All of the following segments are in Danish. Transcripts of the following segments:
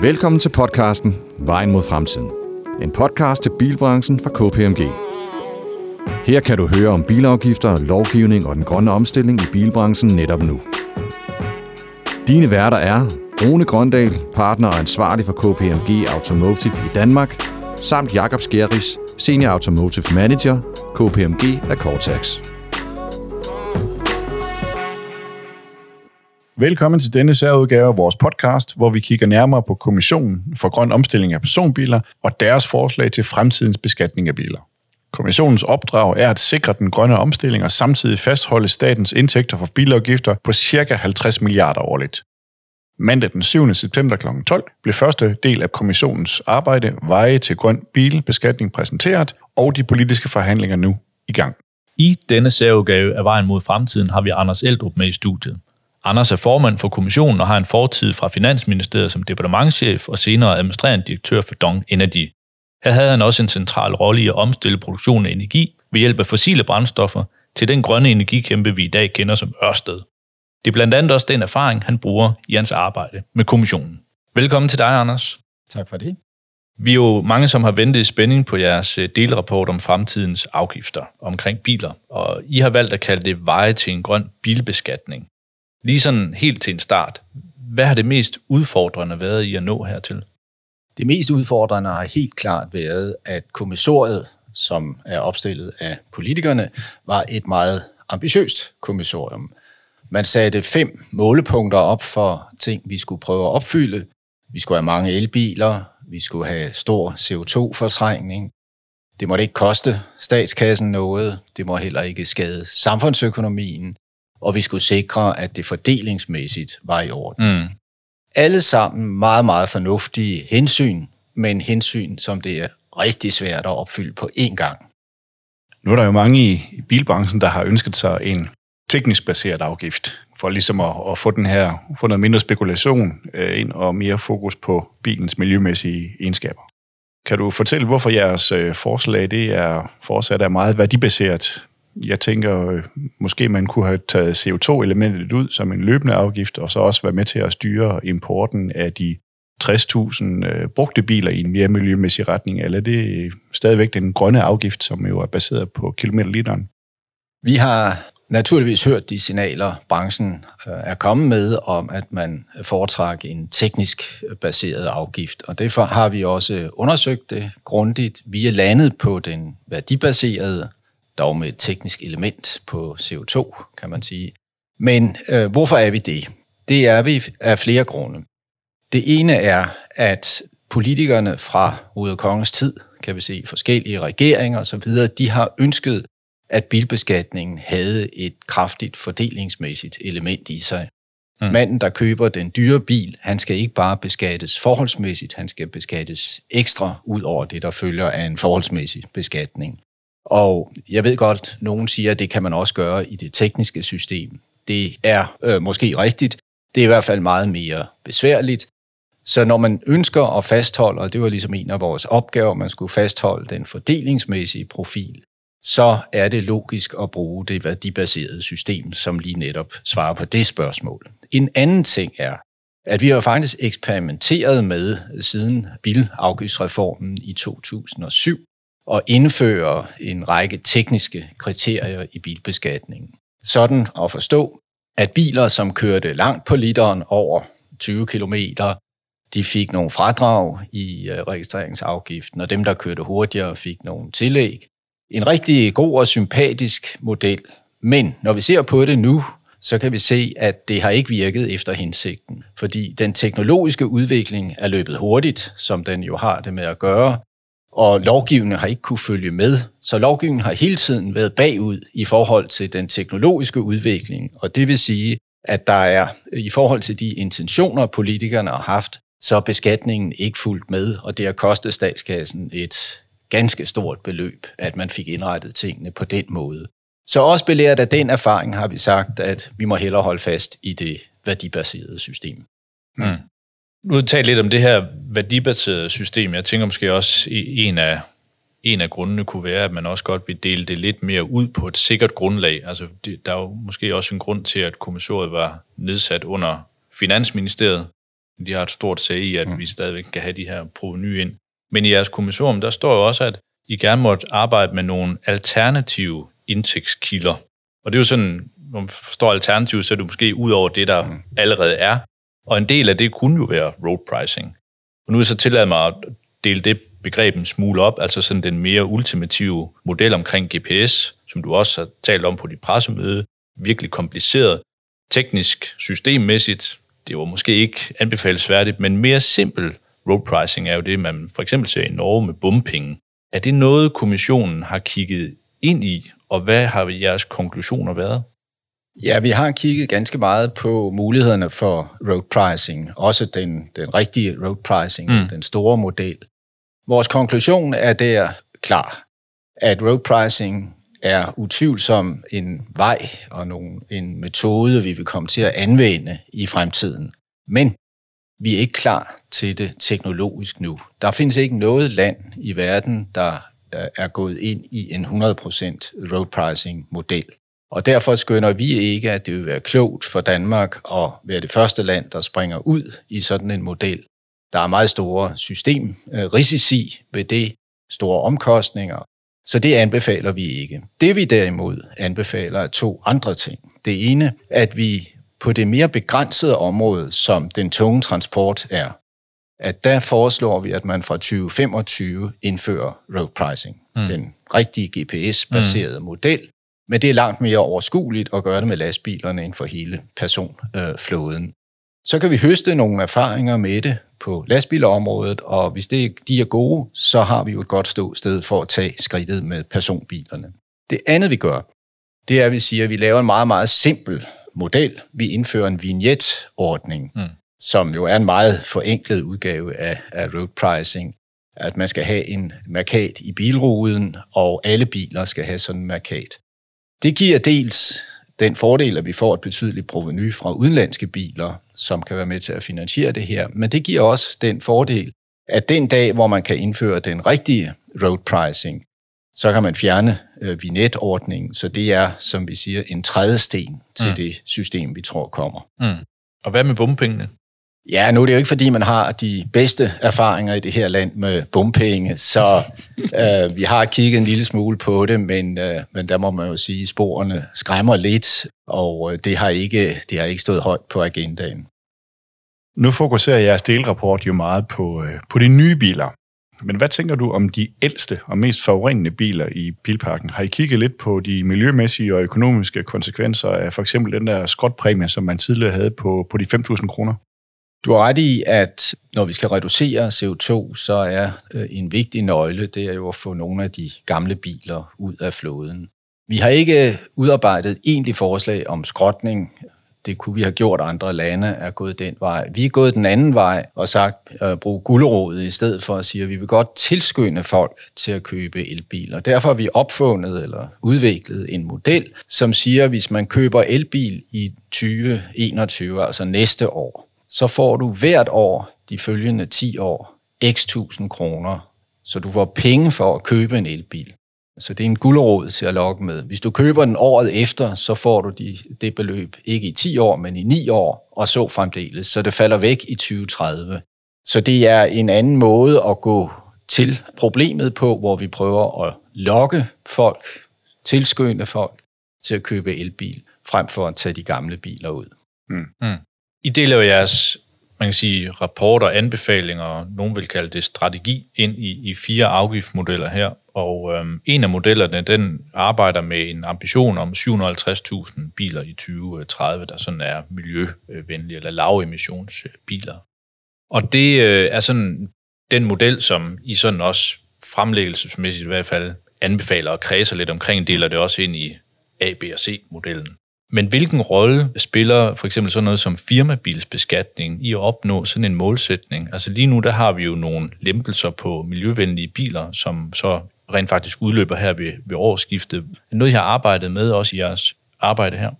Velkommen til podcasten Vejen mod fremtiden. En podcast til bilbranchen fra KPMG. Her kan du høre om bilafgifter, lovgivning og den grønne omstilling i bilbranchen netop nu. Dine værter er Rune Grøndal, partner og ansvarlig for KPMG Automotive i Danmark, samt Jakob Skjeris, Senior Automotive Manager, KPMG af Cortex. Velkommen til denne særudgave af vores podcast, hvor vi kigger nærmere på Kommissionen for Grøn Omstilling af Personbiler og deres forslag til fremtidens beskatning af biler. Kommissionens opdrag er at sikre den grønne omstilling og samtidig fastholde statens indtægter for bilafgifter på ca. 50 milliarder årligt. Mandag den 7. september kl. 12 blev første del af kommissionens arbejde Veje til grøn bilbeskatning præsenteret, og de politiske forhandlinger nu i gang. I denne særudgave af Vejen mod fremtiden har vi Anders Eldrup med i studiet. Anders er formand for kommissionen og har en fortid fra Finansministeriet som departementschef og senere administrerende direktør for Dong Energy. Her havde han også en central rolle i at omstille produktionen af energi ved hjælp af fossile brændstoffer til den grønne energikæmpe, vi i dag kender som Ørsted. Det er blandt andet også den erfaring, han bruger i hans arbejde med kommissionen. Velkommen til dig, Anders. Tak for det. Vi er jo mange, som har ventet i spænding på jeres øh, delrapport om fremtidens afgifter omkring biler, og I har valgt at kalde det veje til en grøn bilbeskatning. Lige sådan helt til en start, hvad har det mest udfordrende været i at nå hertil? Det mest udfordrende har helt klart været, at kommissoriet, som er opstillet af politikerne, var et meget ambitiøst kommissorium. Man satte fem målepunkter op for ting, vi skulle prøve at opfylde. Vi skulle have mange elbiler, vi skulle have stor CO2-fortrængning, det måtte ikke koste statskassen noget, det må heller ikke skade samfundsøkonomien, og vi skulle sikre, at det fordelingsmæssigt var i orden. Mm. Alle sammen meget, meget fornuftige hensyn, men hensyn, som det er rigtig svært at opfylde på én gang. Nu er der jo mange i bilbranchen, der har ønsket sig en teknisk baseret afgift, for ligesom at, at få den her, få noget mindre spekulation øh, ind og mere fokus på bilens miljømæssige egenskaber. Kan du fortælle, hvorfor jeres øh, forslag det er fortsat er meget værdibaseret? Jeg tænker, øh, måske man kunne have taget CO2-elementet ud som en løbende afgift, og så også være med til at styre importen af de 60.000 øh, brugte biler i en mere miljømæssig retning, eller er det øh, stadigvæk den grønne afgift, som jo er baseret på kilometerliteren? Vi har naturligvis hørt de signaler, branchen er kommet med, om at man foretrækker en teknisk baseret afgift. Og derfor har vi også undersøgt det grundigt. Vi er landet på den værdibaserede, dog med et teknisk element på CO2, kan man sige. Men øh, hvorfor er vi det? Det er vi af flere grunde. Det ene er, at politikerne fra Rode Kongens tid, kan vi se forskellige regeringer osv., de har ønsket at bilbeskatningen havde et kraftigt fordelingsmæssigt element i sig. Mm. Manden, der køber den dyre bil, han skal ikke bare beskattes forholdsmæssigt, han skal beskattes ekstra ud over det, der følger af en forholdsmæssig beskatning. Og jeg ved godt, nogen siger, at det kan man også gøre i det tekniske system. Det er øh, måske rigtigt. Det er i hvert fald meget mere besværligt. Så når man ønsker at fastholde, og det var ligesom en af vores opgaver, man skulle fastholde den fordelingsmæssige profil, så er det logisk at bruge det værdibaserede system, som lige netop svarer på det spørgsmål. En anden ting er, at vi har faktisk eksperimenteret med siden bilafgiftsreformen i 2007 og indføre en række tekniske kriterier i bilbeskatningen. Sådan at forstå, at biler, som kørte langt på literen over 20 km, de fik nogle fradrag i øh, registreringsafgiften, og dem, der kørte hurtigere, fik nogle tillæg. En rigtig god og sympatisk model. Men når vi ser på det nu, så kan vi se, at det har ikke virket efter hensigten. Fordi den teknologiske udvikling er løbet hurtigt, som den jo har det med at gøre, og lovgivningen har ikke kunne følge med. Så lovgivningen har hele tiden været bagud i forhold til den teknologiske udvikling, og det vil sige, at der er i forhold til de intentioner, politikerne har haft, så er beskatningen ikke fulgt med, og det har kostet statskassen et ganske stort beløb, at man fik indrettet tingene på den måde. Så også belært af den erfaring har vi sagt, at vi må hellere holde fast i det værdibaserede system. Mm. Nu har talt lidt om det her værdibaserede system. Jeg tænker måske også, en af, en af grundene kunne være, at man også godt vil dele det lidt mere ud på et sikkert grundlag. Altså, det, der er jo måske også en grund til, at kommissoriet var nedsat under Finansministeriet, De har et stort sag i, at mm. vi stadigvæk kan have de her proveny ind. Men i jeres kommissorium, der står jo også, at I gerne måtte arbejde med nogle alternative indtægtskilder. Og det er jo sådan, når man forstår alternativ, så er det måske ud over det, der mm. allerede er. Og en del af det kunne jo være road pricing. Og nu er jeg så tilladt mig at dele det begreb en smule op, altså sådan den mere ultimative model omkring GPS, som du også har talt om på dit pressemøde, virkelig kompliceret, teknisk, systemmæssigt, det var måske ikke anbefalesværdigt, men mere simpel road pricing er jo det, man for eksempel ser i Norge med bumping. Er det noget, kommissionen har kigget ind i, og hvad har jeres konklusioner været? Ja, vi har kigget ganske meget på mulighederne for road pricing, også den, den rigtige road pricing, mm. den store model. Vores konklusion er der klar, at road pricing er utvivlsom en vej og nogle, en metode, vi vil komme til at anvende i fremtiden. Men vi er ikke klar til det teknologisk nu. Der findes ikke noget land i verden, der er gået ind i en 100% road pricing model. Og derfor skønner vi ikke, at det vil være klogt for Danmark at være det første land, der springer ud i sådan en model. Der er meget store systemrisici ved det, store omkostninger, så det anbefaler vi ikke. Det vi derimod anbefaler er to andre ting. Det ene, at vi på det mere begrænsede område, som den tunge transport er, at der foreslår vi, at man fra 2025 indfører road pricing. Mm. Den rigtige GPS-baserede mm. model, men det er langt mere overskueligt at gøre det med lastbilerne end for hele personflåden. Så kan vi høste nogle erfaringer med det på lastbilområdet, og hvis det, de er gode, så har vi jo et godt ståsted for at tage skridtet med personbilerne. Det andet vi gør, det er, at vi siger, at vi laver en meget, meget simpel model. Vi indfører en vignetordning, mm. som jo er en meget forenklet udgave af, af road pricing. At man skal have en markat i bilruden, og alle biler skal have sådan en markat. Det giver dels den fordel, at vi får et betydeligt proveny fra udenlandske biler, som kan være med til at finansiere det her, men det giver også den fordel, at den dag, hvor man kan indføre den rigtige road pricing, så kan man fjerne øh, vignetordningen, så det er, som vi siger, en tredje sten til mm. det system, vi tror kommer. Mm. Og hvad med bumpengene? Ja, nu er det jo ikke, fordi man har de bedste erfaringer i det her land med bumpenge, så øh, vi har kigget en lille smule på det, men, øh, men der må man jo sige, at sporene skræmmer lidt, og øh, det, har ikke, det har ikke stået højt på agendaen. Nu fokuserer jeres delrapport jo meget på, øh, på de nye biler. Men hvad tænker du om de ældste og mest forurenende biler i bilparken? Har I kigget lidt på de miljømæssige og økonomiske konsekvenser af for eksempel den der skrotpræmie, som man tidligere havde på, på de 5.000 kroner? Du har ret i, at når vi skal reducere CO2, så er øh, en vigtig nøgle, det er jo at få nogle af de gamle biler ud af flåden. Vi har ikke øh, udarbejdet et egentligt forslag om skrotning. Det kunne vi have gjort, andre lande er gået den vej. Vi er gået den anden vej og sagt øh, at bruge gulderådet i stedet for at sige, at vi vil godt tilskynde folk til at købe elbiler. Derfor har vi opfundet eller udviklet en model, som siger, at hvis man køber elbil i 2021, altså næste år, så får du hvert år de følgende 10 år x tusind kroner. Så du får penge for at købe en elbil. Så det er en guldråd til at lokke med. Hvis du køber den året efter, så får du de, det beløb ikke i 10 år, men i 9 år, og så fremdeles. Så det falder væk i 2030. Så det er en anden måde at gå til problemet på, hvor vi prøver at lokke folk, tilskynde folk til at købe elbil, frem for at tage de gamle biler ud. Mm. Mm. I deler jo jeres man kan sige, rapporter, anbefalinger, nogen vil kalde det strategi, ind i, i fire afgiftsmodeller her. Og øhm, en af modellerne, den arbejder med en ambition om 750.000 biler i 2030, der sådan er miljøvenlige eller lavemissionsbiler. Og det øh, er sådan den model, som I sådan også fremlæggelsesmæssigt i hvert fald anbefaler og kredser lidt omkring, deler det også ind i A, B og C-modellen. Men hvilken rolle spiller for eksempel sådan noget som firmabilsbeskatning i at opnå sådan en målsætning? Altså lige nu, der har vi jo nogle lempelser på miljøvenlige biler, som så rent faktisk udløber her ved, ved årsskiftet. Er noget, jeg har arbejdet med også i jeres arbejde her?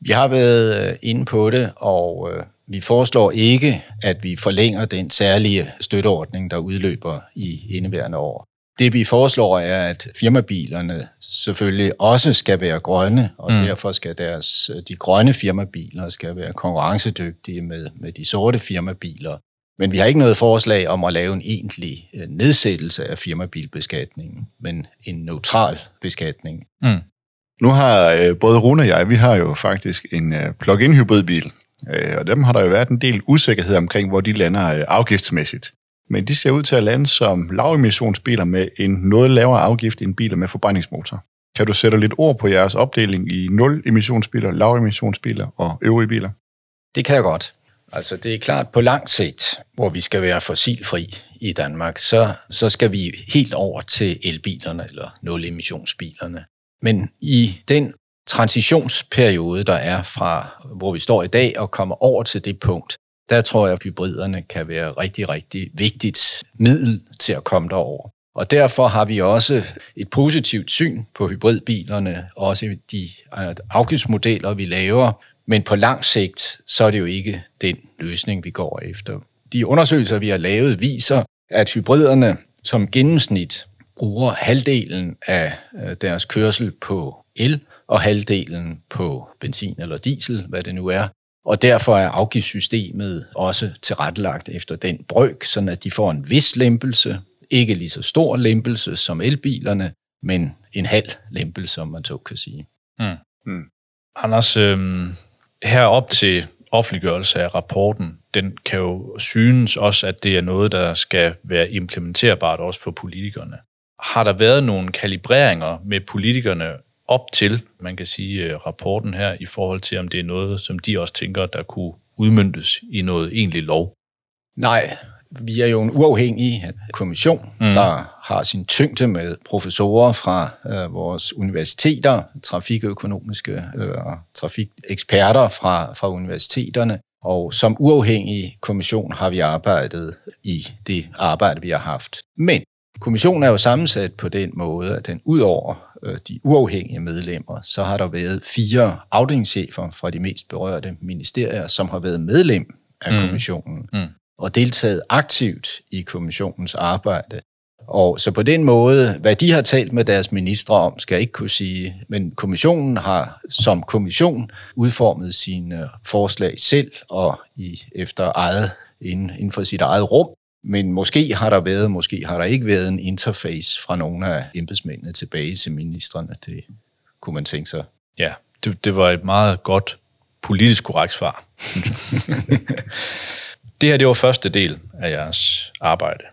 Vi har været øh, inde på det, og øh, vi foreslår ikke, at vi forlænger den særlige støtteordning, der udløber i indeværende år. Det vi foreslår er, at firmabilerne selvfølgelig også skal være grønne, og mm. derfor skal deres, de grønne firmabiler skal være konkurrencedygtige med, med de sorte firmabiler. Men vi har ikke noget forslag om at lave en egentlig øh, nedsættelse af firmabilbeskatningen, men en neutral beskatning. Mm. Nu har øh, både Rune og jeg, vi har jo faktisk en øh, plug-in hybridbil, øh, og dem har der jo været en del usikkerhed omkring, hvor de lander øh, afgiftsmæssigt. Men de ser ud til at lande som lavemissionsbiler med en noget lavere afgift end biler med forbrændingsmotor. Kan du sætte lidt ord på jeres opdeling i nul emissionsbiler, lavemissionsbiler og øvrige biler? Det kan jeg godt. Altså det er klart, på lang sigt, hvor vi skal være fossilfri i Danmark, så, så skal vi helt over til elbilerne eller nul-emissionsbilerne. Men i den transitionsperiode, der er fra, hvor vi står i dag, og kommer over til det punkt, der tror jeg, at hybriderne kan være rigtig, rigtig vigtigt middel til at komme derover. Og derfor har vi også et positivt syn på hybridbilerne, også de øh, afgiftsmodeller, vi laver. Men på lang sigt, så er det jo ikke den løsning, vi går efter. De undersøgelser, vi har lavet, viser, at hybriderne som gennemsnit bruger halvdelen af øh, deres kørsel på el, og halvdelen på benzin eller diesel, hvad det nu er. Og derfor er afgiftssystemet også tilrettelagt efter den brøk, sådan at de får en vis lempelse, ikke lige så stor lempelse som elbilerne, men en halv lempelse, om man så kan sige. Mm. Mm. Anders, øh, herop til offentliggørelse af rapporten, den kan jo synes også, at det er noget, der skal være implementerbart også for politikerne. Har der været nogle kalibreringer med politikerne op til, man kan sige, øh, rapporten her, i forhold til, om det er noget, som de også tænker, der kunne udmyndtes i noget egentlig lov? Nej, vi er jo en uafhængig kommission, mm. der har sin tyngde med professorer fra øh, vores universiteter, trafikøkonomiske øh, trafikeksperter fra, fra universiteterne. Og som uafhængig kommission har vi arbejdet i det arbejde, vi har haft. Men kommissionen er jo sammensat på den måde, at den ud over øh, de uafhængige medlemmer, så har der været fire afdelingschefer fra de mest berørte ministerier, som har været medlem af mm. kommissionen mm. og deltaget aktivt i kommissionens arbejde. Og så på den måde, hvad de har talt med deres ministre om, skal jeg ikke kunne sige, men kommissionen har som kommission udformet sine forslag selv og i, efter eget, inden, inden for sit eget rum, men måske har der været, måske har der ikke været en interface fra nogle af embedsmændene tilbage til ministerne. Det kunne man tænke sig. Ja, det, det var et meget godt politisk korrekt svar. det her, det var første del af jeres arbejde.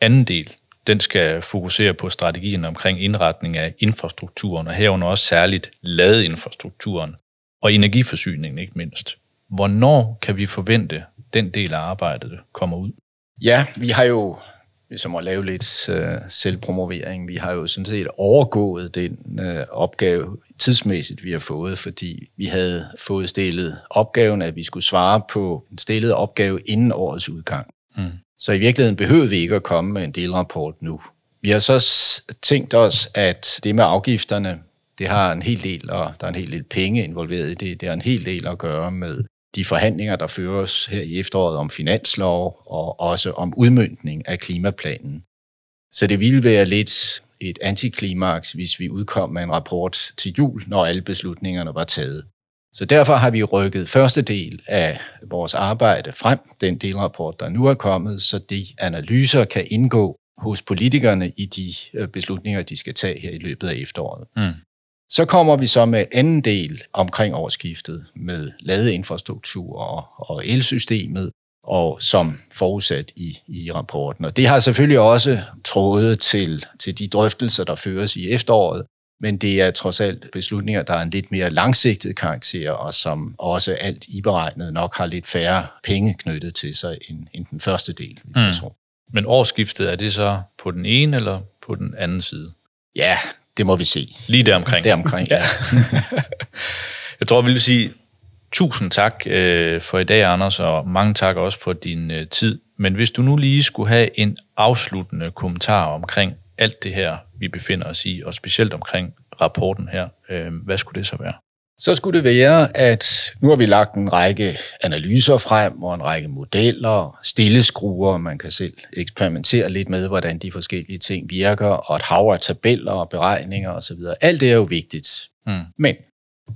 Anden del, den skal fokusere på strategien omkring indretning af infrastrukturen, og herunder også særligt ladeinfrastrukturen og energiforsyningen ikke mindst. Hvornår kan vi forvente, den del af arbejdet kommer ud? Ja, vi har jo, ligesom at lave lidt uh, selvpromovering, vi har jo sådan set overgået den uh, opgave tidsmæssigt, vi har fået, fordi vi havde fået stillet opgaven, at vi skulle svare på en stillet opgave inden årets udgang. Mm. Så i virkeligheden behøvede vi ikke at komme med en delrapport nu. Vi har så tænkt os, at det med afgifterne, det har en hel del, og der er en hel del penge involveret i det. Det har en hel del at gøre med de forhandlinger, der føres her i efteråret om finanslov og også om udmyndning af klimaplanen. Så det ville være lidt et antiklimaks, hvis vi udkom med en rapport til jul, når alle beslutningerne var taget. Så derfor har vi rykket første del af vores arbejde frem, den delrapport, der nu er kommet, så de analyser kan indgå hos politikerne i de øh, beslutninger, de skal tage her i løbet af efteråret. Mm. Så kommer vi så med anden del omkring årsskiftet med ladeinfrastruktur og, og elsystemet, og som forudsat i, i rapporten. Og det har selvfølgelig også trådet til, til de drøftelser, der føres i efteråret, men det er trods alt beslutninger, der er en lidt mere langsigtet karakter, og som også alt i beregnet nok har lidt færre penge knyttet til sig end, end den første del, mm. jeg tror. Men årsskiftet, er det så på den ene eller på den anden side? Ja, det må vi se. Lige deromkring. Deromkring, ja. jeg tror, vi vil sige tusind tak øh, for i dag, Anders, og mange tak også for din øh, tid. Men hvis du nu lige skulle have en afsluttende kommentar omkring alt det her, vi befinder os i, og specielt omkring rapporten her, øh, hvad skulle det så være? Så skulle det være, at nu har vi lagt en række analyser frem og en række modeller, stilleskruer, man kan selv eksperimentere lidt med, hvordan de forskellige ting virker, og et hav af tabeller og beregninger osv. Alt det er jo vigtigt. Mm. Men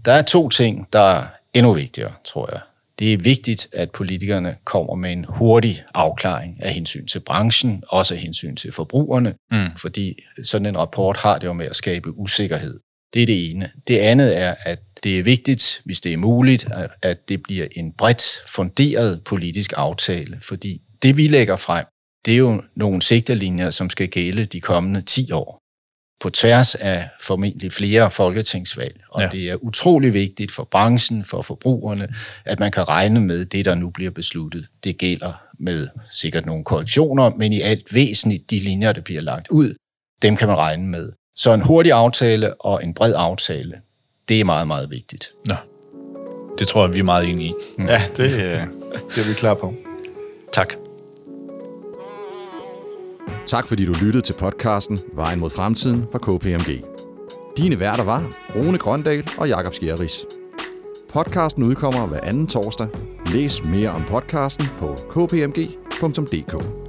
der er to ting, der er endnu vigtigere, tror jeg. Det er vigtigt, at politikerne kommer med en hurtig afklaring af hensyn til branchen, også af hensyn til forbrugerne, mm. fordi sådan en rapport har det jo med at skabe usikkerhed. Det er det ene. Det andet er, at det er vigtigt, hvis det er muligt, at det bliver en bredt funderet politisk aftale, fordi det vi lægger frem, det er jo nogle sigtelinjer, som skal gælde de kommende 10 år på tværs af formentlig flere folketingsvalg. Og ja. det er utrolig vigtigt for branchen, for forbrugerne, at man kan regne med det, der nu bliver besluttet. Det gælder med sikkert nogle korrektioner, men i alt væsentligt de linjer, der bliver lagt ud, dem kan man regne med. Så en hurtig aftale og en bred aftale, det er meget, meget vigtigt. Ja. Det tror jeg, vi er meget enige i. Mm. Ja, det, øh, det er vi klar på. Tak. Tak fordi du lyttede til podcasten Vejen mod fremtiden fra KPMG. Dine værter var Rune Grøndal og Jakob Skjerris. Podcasten udkommer hver anden torsdag. Læs mere om podcasten på kpmg.dk.